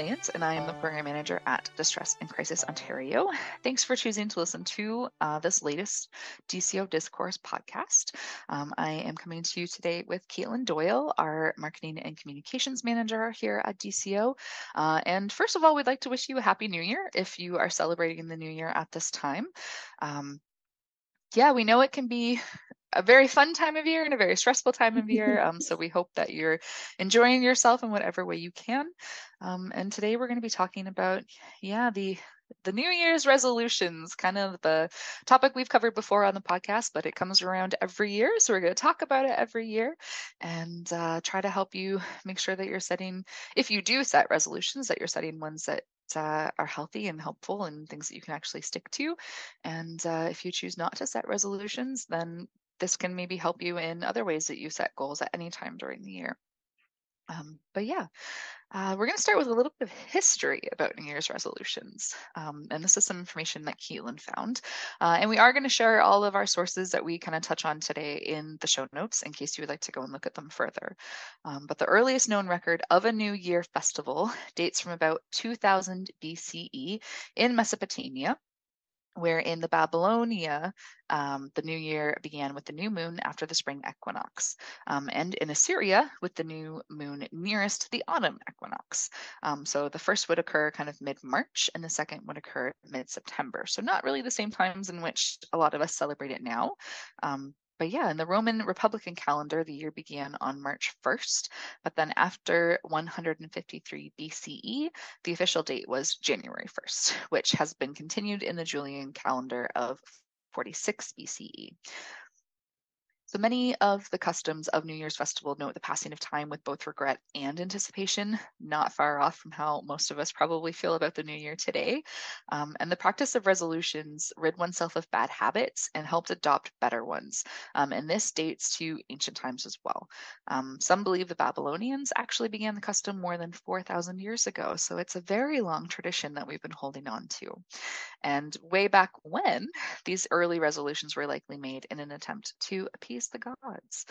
And I am the program manager at Distress and Crisis Ontario. Thanks for choosing to listen to uh, this latest DCO Discourse podcast. Um, I am coming to you today with Katelyn Doyle, our marketing and communications manager here at DCO. Uh, and first of all, we'd like to wish you a happy new year if you are celebrating the new year at this time. Um, yeah, we know it can be a very fun time of year and a very stressful time of year. Um, so we hope that you're enjoying yourself in whatever way you can. Um, and today we're going to be talking about, yeah, the the New Year's resolutions, kind of the topic we've covered before on the podcast, but it comes around every year. So we're going to talk about it every year and uh, try to help you make sure that you're setting, if you do set resolutions, that you're setting ones that uh, are healthy and helpful and things that you can actually stick to. And uh, if you choose not to set resolutions, then this can maybe help you in other ways that you set goals at any time during the year. Um, but yeah, uh, we're going to start with a little bit of history about New Year's resolutions. Um, and this is some information that Keelan found. Uh, and we are going to share all of our sources that we kind of touch on today in the show notes in case you would like to go and look at them further. Um, but the earliest known record of a New Year festival dates from about 2000 BCE in Mesopotamia where in the Babylonia, um, the new year began with the new moon after the spring equinox, um, and in Assyria with the new moon nearest the autumn equinox. Um, so the first would occur kind of mid March, and the second would occur mid September. So not really the same times in which a lot of us celebrate it now, um, but yeah, in the Roman Republican calendar, the year began on March 1st, but then after 153 BCE, the official date was January 1st, which has been continued in the Julian calendar of 46 BCE. So many of the customs of New Year's festival note the passing of time with both regret and anticipation, not far off from how most of us probably feel about the new year today. Um, and the practice of resolutions rid oneself of bad habits and helped adopt better ones. Um, and this dates to ancient times as well. Um, some believe the Babylonians actually began the custom more than 4,000 years ago. So it's a very long tradition that we've been holding on to. And way back when, these early resolutions were likely made in an attempt to appease the gods.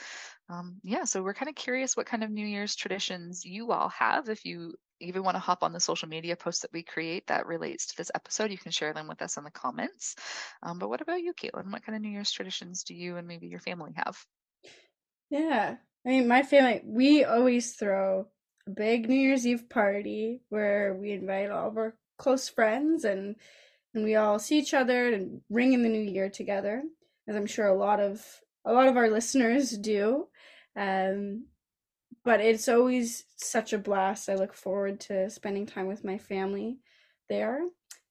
Um, yeah, so we're kind of curious what kind of New Year's traditions you all have. If you even want to hop on the social media posts that we create that relates to this episode, you can share them with us in the comments. Um, but what about you, Katelyn? What kind of New Year's traditions do you and maybe your family have? Yeah, I mean, my family, we always throw a big New Year's Eve party where we invite all of our close friends and and we all see each other and ring in the new year together as i'm sure a lot of a lot of our listeners do. Um, but it's always such a blast. I look forward to spending time with my family there,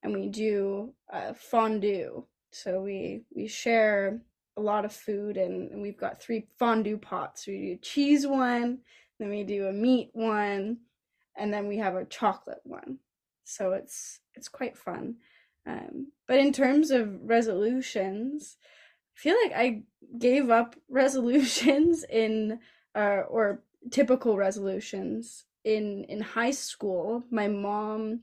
and we do uh, fondue. So we we share a lot of food, and, we've got three fondue pots. We do cheese one, then we do a meat one, and then we have a chocolate one. So it's it's quite fun. Um, but in terms of resolutions, feel like I gave up resolutions in uh, or typical resolutions in in high school. My mom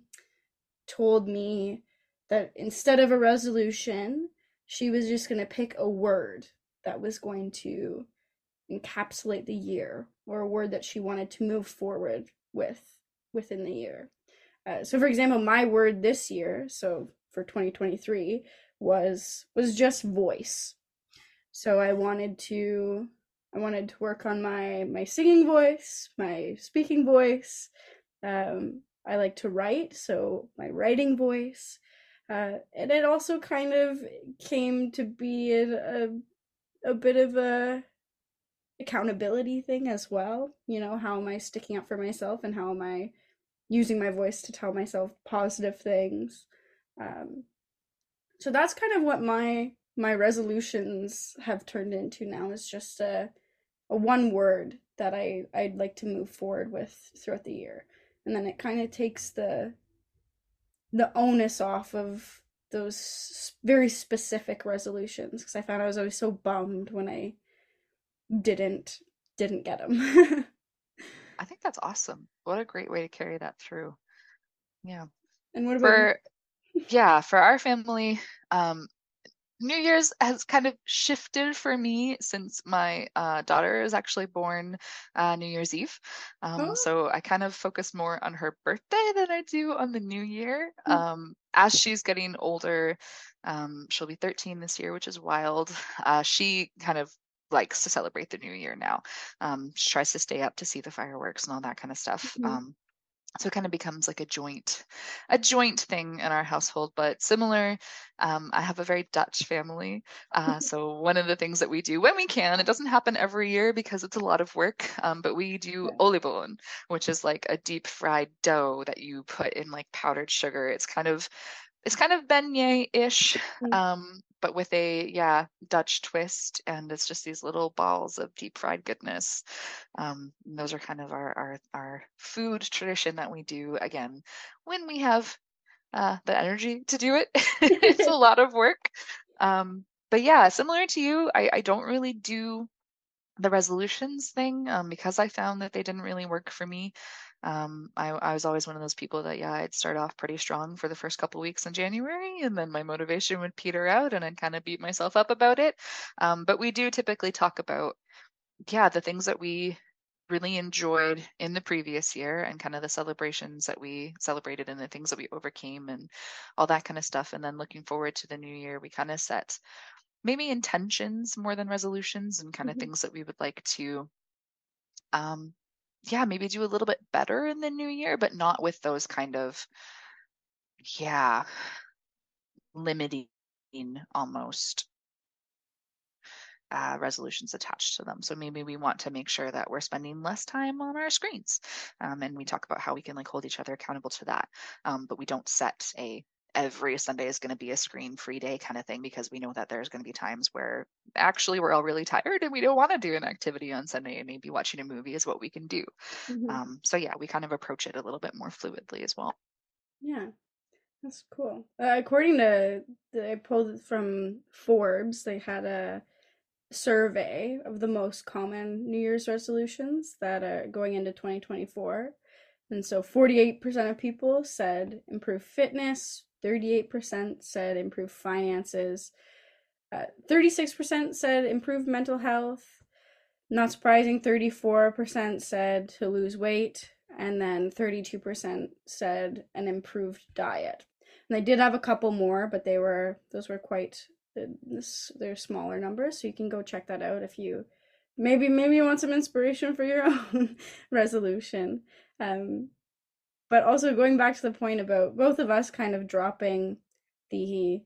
told me that instead of a resolution, she was just going to pick a word that was going to encapsulate the year or a word that she wanted to move forward with within the year. Uh, so for example, my word this year, so for 2023 was was just voice so I wanted to I wanted to work on my my singing voice, my speaking voice, um, I like to write, so my writing voice. Uh, and it also kind of came to be a, a, a bit of a accountability thing as well. You know, how am I sticking up for myself and how am I using my voice to tell myself positive things? Um, so that's kind of what my my resolutions have turned into now is just a, a one word that I I'd like to move forward with throughout the year. And then it kind of takes the the onus off of those very specific resolutions because I found I was always so bummed when I didn't didn't get them. I think that's awesome. What a great way to carry that through. Yeah. And what about for yeah, for our family, um, New Year's has kind of shifted for me since my uh, daughter is actually born uh, New Year's Eve. Um, Oh. so I kind of focus more on her birthday than I do on the new year. Mm. Um, as she's getting older, um, she'll be 13 this year, which is wild. Uh, she kind of likes to celebrate the new year now. Um, she tries to stay up to see the fireworks and all that kind of stuff. Mhm. So it kind of becomes like a joint a joint thing in our household but similar um, i have a very dutch family uh, so one of the things that we do when we can it doesn't happen every year because it's a lot of work um, but we do oliebollen which is like a deep fried dough that you put in like powdered sugar it's kind of it's kind of beignet-ish Mm. um, but with a yeah dutch twist and it's just these little balls of deep fried goodness um, those are kind of our, our our food tradition that we do again when we have uh, the energy to do it. It's a lot of work um, but yeah similar to you I, I don't really do the resolutions thing um, because i found that they didn't really work for me um, I, I was always one of those people that yeah i'd start off pretty strong for the first couple weeks in january and then my motivation would peter out and i'd kind of beat myself up about it um, but we do typically talk about yeah the things that we really enjoyed in the previous year and kind of the celebrations that we celebrated and the things that we overcame and all that kind of stuff and then looking forward to the new year we kind of set maybe intentions more than resolutions and kind of Mhm. things that we would like to um yeah maybe do a little bit better in the new year but not with those kind of yeah limiting almost uh, resolutions attached to them. So maybe we want to make sure that we're spending less time on our screens, um, and we talk about how we can like hold each other accountable to that. Um, but we don't set a every Sunday is going to be a screen free day kind of thing because we know that there's going to be times where actually we're all really tired and we don't want to do an activity on Sunday and maybe watching a movie is what we can do. Mhm. Um, so yeah, we kind of approach it a little bit more fluidly as well. Yeah, that's cool. Uh, according to the I pulled it from Forbes, they had a survey of the most common New Year's resolutions that are going into 2024. And so 48% of people said improve fitness, 38% said improve finances, uh, 36% said improve mental health. Not surprising, 34% said to lose weight, and then 32% said an improved diet. And they did have a couple more, but they were those were quite uh, they're smaller numbers, so you can go check that out if you maybe maybe you want some inspiration for your own resolution. Um, but also going back to the point about both of us kind of dropping the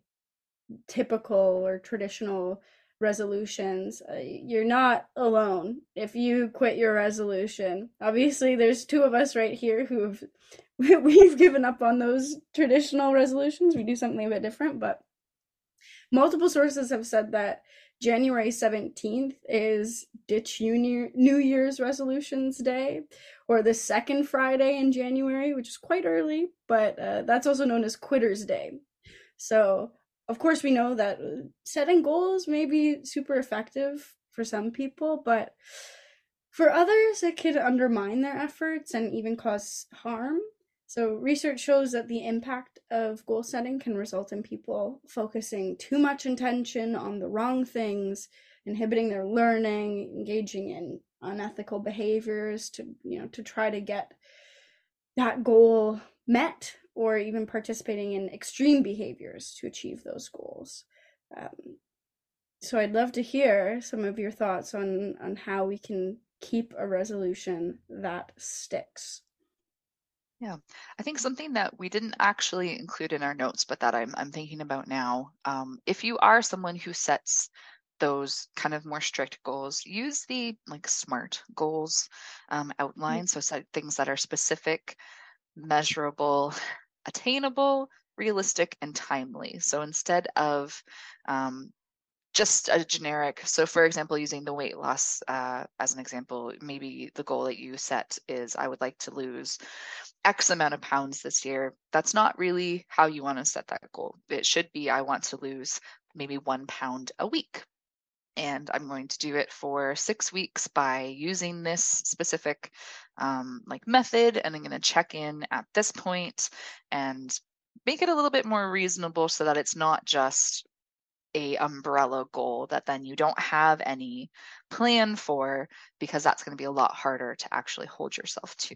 typical or traditional resolutions uh, you're not alone. If you quit your resolution obviously there's two of us right here who have we've given up on those traditional resolutions. We do something a bit different but multiple sources have said that january 17th is ditch new year's resolutions day or the second friday in january which is quite early but uh, that's also known as quitters day. So of course we know that uh, setting goals may be super effective for some people but for others it could undermine their efforts and even cause harm so research shows that the impact of goal setting can result in people focusing too much attention on the wrong things inhibiting their learning engaging in unethical behaviors to you know to try to get that goal met or even participating in extreme behaviors to achieve those goals. Um, so I'd love to hear some of your thoughts on on how we can keep a resolution that sticks. Yeah, I think something that we didn't actually include in our notes, but that I'm I'm thinking about now. Um, if you are someone who sets those kind of more strict goals, use the like SMART goals um, outline. So set things that are specific, measurable, attainable, realistic, and timely. So instead of um, just a generic. So, for example, using the weight loss uh, as an example, maybe the goal that you set is I would like to lose X amount of pounds this year. That's not really how you want to set that goal. It should be I want to lose maybe one pound a week. And I'm going to do it for six weeks by using this specific um, like method. And I'm going to check in at this point and make it a little bit more reasonable so that it's not just a umbrella goal that then you don't have any plan for because that's going to be a lot harder to actually hold yourself to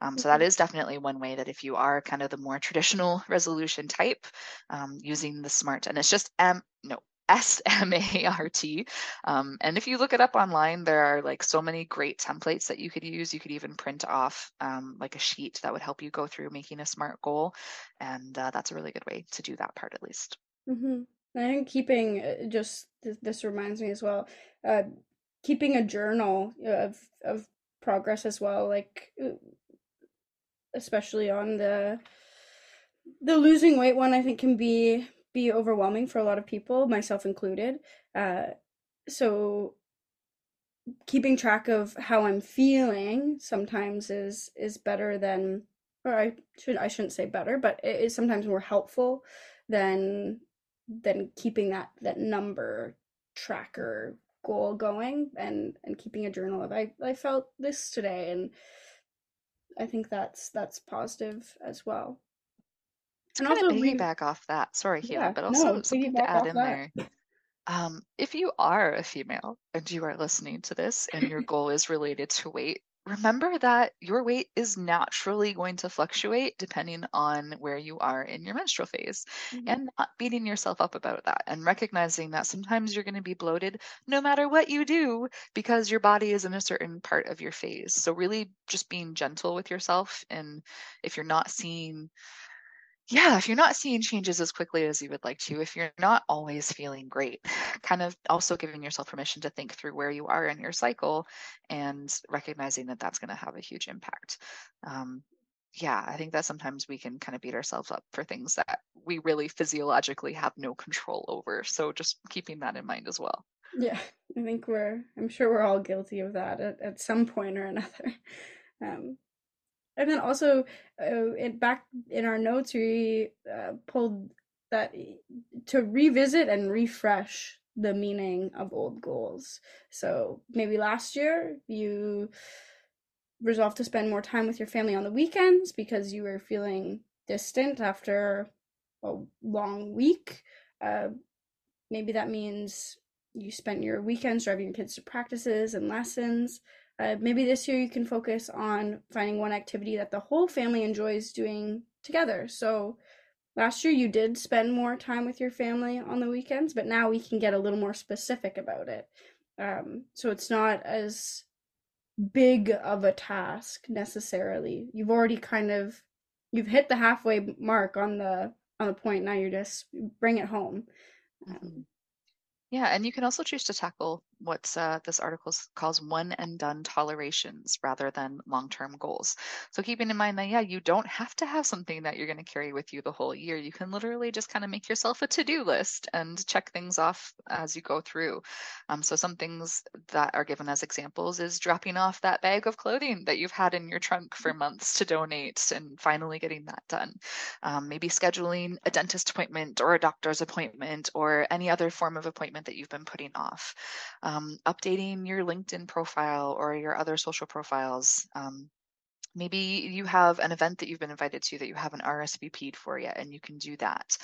um, so that mm-hmm. is definitely one way that if you are kind of the more traditional resolution type um, using the smart and it's just m no S-M-A-R-T. Um, and if you look it up online, there are like so many great templates that you could use. You could even print off um, like a sheet that would help you go through making a SMART goal. And uh, that's a really good way to do that part at least. Mm-hmm. I think keeping uh, just this reminds me as well, uh, keeping a journal of of progress as well, like uh, especially on the the losing weight one. I think can be be overwhelming for a lot of people, myself included. Uh, so keeping track of how I'm feeling sometimes is is better than, or I should I shouldn't say better, but it is sometimes more helpful than than keeping that that number tracker goal going and and keeping a journal of I I felt this today and I think that's that's positive as well. And kind also of piggyback re- off that. Sorry, Hila, yeah, but also no, something to add in that. there. Um, if you are a female and you are listening to this and your goal is related to weight, remember that your weight is naturally going to fluctuate depending on where you are in your menstrual phase mm-hmm. and not beating yourself up about that and recognizing that sometimes you're going to be bloated no matter what you do because your body is in a certain part of your phase. So, really just being gentle with yourself. And if you're not seeing yeah, if you're not seeing changes as quickly as you would like to, if you're not always feeling great, kind of also giving yourself permission to think through where you are in your cycle and recognizing that that's going to have a huge impact. Um, yeah, I think that sometimes we can kind of beat ourselves up for things that we really physiologically have no control over. So just keeping that in mind as well. Yeah, I think we're, I'm sure we're all guilty of that at, at some point or another. Um, and then also uh, it back in our notes we uh, pulled that to revisit and refresh the meaning of old goals. So maybe last year you resolved to spend more time with your family on the weekends because you were feeling distant after a long week. Uh, maybe that means you spent your weekends driving your kids to practices and lessons uh, maybe this year you can focus on finding one activity that the whole family enjoys doing together. So last year you did spend more time with your family on the weekends, but now we can get a little more specific about it. Um, so it's not as big of a task necessarily. You've already kind of you've hit the halfway mark on the on the point. Now you're just bring it home. Um, yeah, and you can also choose to tackle what uh, this article calls one and done tolerations rather than long term goals. So, keeping in mind that, yeah, you don't have to have something that you're going to carry with you the whole year. You can literally just kind of make yourself a to do list and check things off as you go through. Um, so, some things that are given as examples is dropping off that bag of clothing that you've had in your trunk for months to donate and finally getting that done. Um, maybe scheduling a dentist appointment or a doctor's appointment or any other form of appointment that you've been putting off. Um, updating your LinkedIn profile or your other social profiles. Um, maybe you have an event that you've been invited to that you haven't RSVP'd for yet, and you can do that.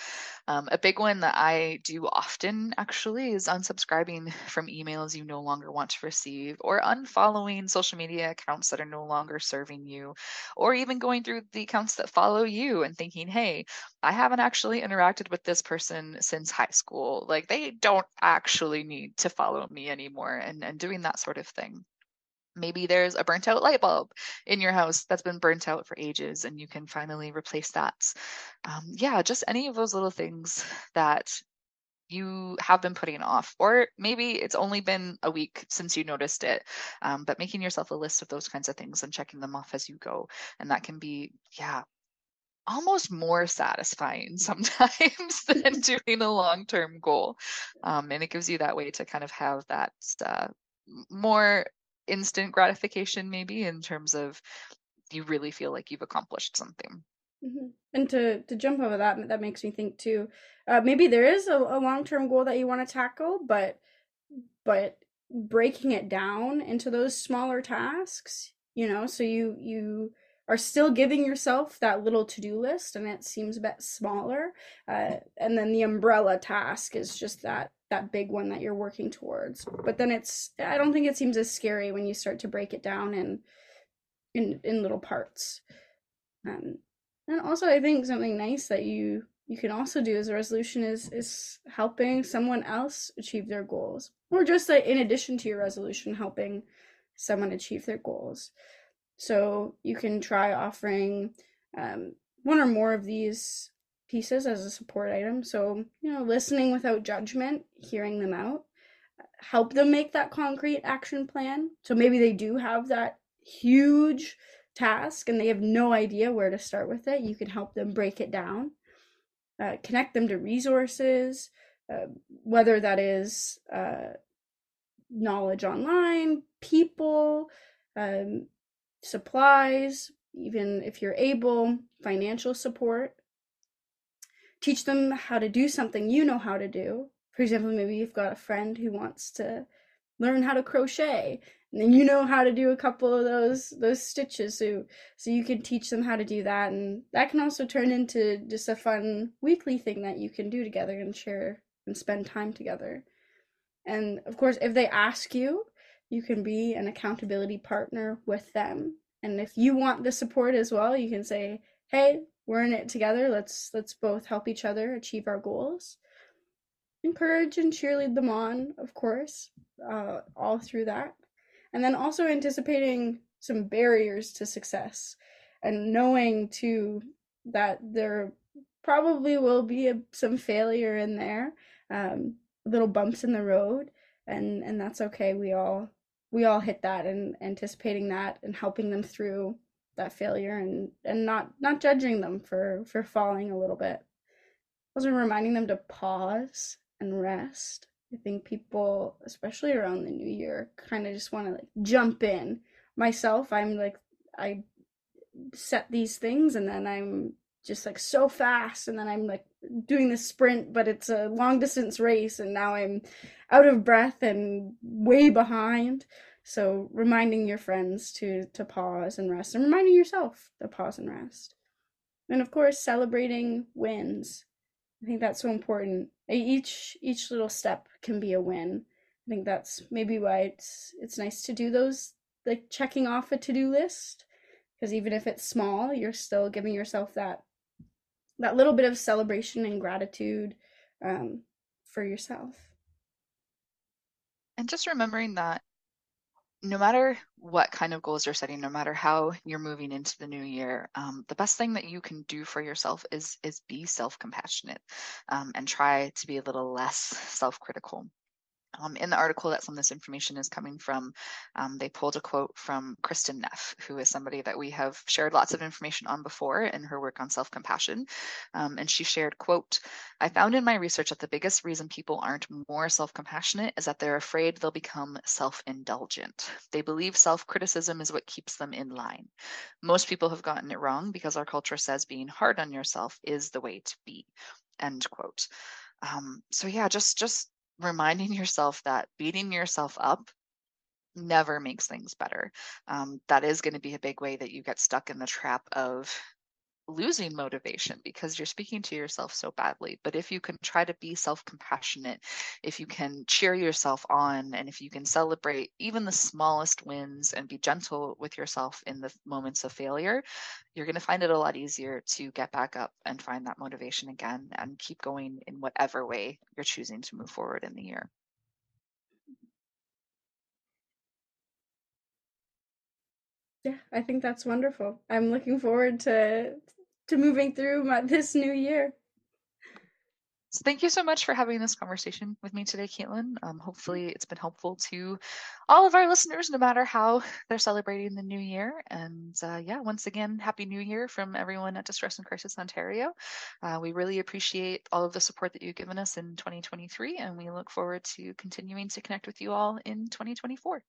Um, a big one that I do often actually is unsubscribing from emails you no longer want to receive, or unfollowing social media accounts that are no longer serving you, or even going through the accounts that follow you and thinking, hey, I haven't actually interacted with this person since high school. Like they don't actually need to follow me anymore, and, and doing that sort of thing. Maybe there's a burnt out light bulb in your house that's been burnt out for ages and you can finally replace that. Um, yeah, just any of those little things that you have been putting off, or maybe it's only been a week since you noticed it. Um, but making yourself a list of those kinds of things and checking them off as you go. And that can be, yeah, almost more satisfying sometimes than doing a long term goal. Um, and it gives you that way to kind of have that uh, more instant gratification, maybe in terms of you really feel like you've accomplished something. Mm-hmm. And to to jump over that, that makes me think too. Uh, maybe there is a, a long term goal that you want to tackle, but but breaking it down into those smaller tasks, you know, so you you are still giving yourself that little to do list, and it seems a bit smaller. Uh, and then the umbrella task is just that that big one that you're working towards. But then it's I don't think it seems as scary when you start to break it down in in in little parts. Um, and also, I think something nice that you you can also do as a resolution is is helping someone else achieve their goals, or just like in addition to your resolution, helping someone achieve their goals. So you can try offering um, one or more of these pieces as a support item. So you know, listening without judgment, hearing them out, help them make that concrete action plan. So maybe they do have that huge task and they have no idea where to start with it, you can help them break it down, uh, connect them to resources, uh, whether that is uh, knowledge online, people, um, supplies, even if you're able, financial support. Teach them how to do something you know how to do. For example, maybe you've got a friend who wants to learn how to crochet and then you know how to do a couple of those those stitches so so you can teach them how to do that and that can also turn into just a fun weekly thing that you can do together and share and spend time together and of course if they ask you you can be an accountability partner with them and if you want the support as well you can say hey we're in it together. Let's let's both help each other achieve our goals. Encourage and cheerlead them on of course uh, all through that. And then also anticipating some barriers to success and knowing too that there probably will be a, some failure in there um, little bumps in the road and and that's okay. We all we all hit that and anticipating that and helping them through that failure and and not not judging them for for falling a little bit also reminding them to pause and rest I think people, especially around the new year, kind of just want to like jump in. Myself, I'm like, I set these things and then I'm just like so fast and then I'm like doing the sprint, but it's a long distance race and now I'm out of breath and way behind. So reminding your friends to to pause and rest and reminding yourself to pause and rest. And of course celebrating wins. I think that's so important. Each each little step can be a win. I think that's maybe why it's it's nice to do those like checking off a to-do list because even if it's small, you're still giving yourself that that little bit of celebration and gratitude um, for yourself. And just remembering that no matter what kind of goals you're setting, no matter how you're moving into the new year, um, the best thing that you can do for yourself is is be self compassionate um, and try to be a little less self critical. Um, in the article that some of this information is coming from, um, they pulled a quote from Kristin Neff, who is somebody that we have shared lots of information on before in her work on self-compassion. Um, and she shared, quote, I found in my research that the biggest reason people aren't more self-compassionate is that they're afraid they'll become self-indulgent. They believe self-criticism is what keeps them in line. Most people have gotten it wrong because our culture says being hard on yourself is the way to be, end quote. Um, so yeah, just just reminding yourself that beating yourself up never makes things better. Um, that is going to be a big way that you get stuck in the trap of losing motivation because you're speaking to yourself so badly. But if you can try to be self compassionate, if you can cheer yourself on, and if you can celebrate even the smallest wins and be gentle with yourself in the moments of failure, you're going to find it a lot easier to get back up and find that motivation again and keep going in whatever way you're choosing to move forward in the year. yeah, I think that's wonderful. I'm looking forward to to moving through my, this new year. So thank you so much for having this conversation with me today, Caitlin. Um, hopefully, it's been helpful to all of our listeners, no matter how they're celebrating the new year. And uh, yeah, once again, happy new year from everyone at Distress and Crisis Ontario. Uh, we really appreciate all of the support that you've given us in 2023, and we look forward to continuing to connect with you all in 2024.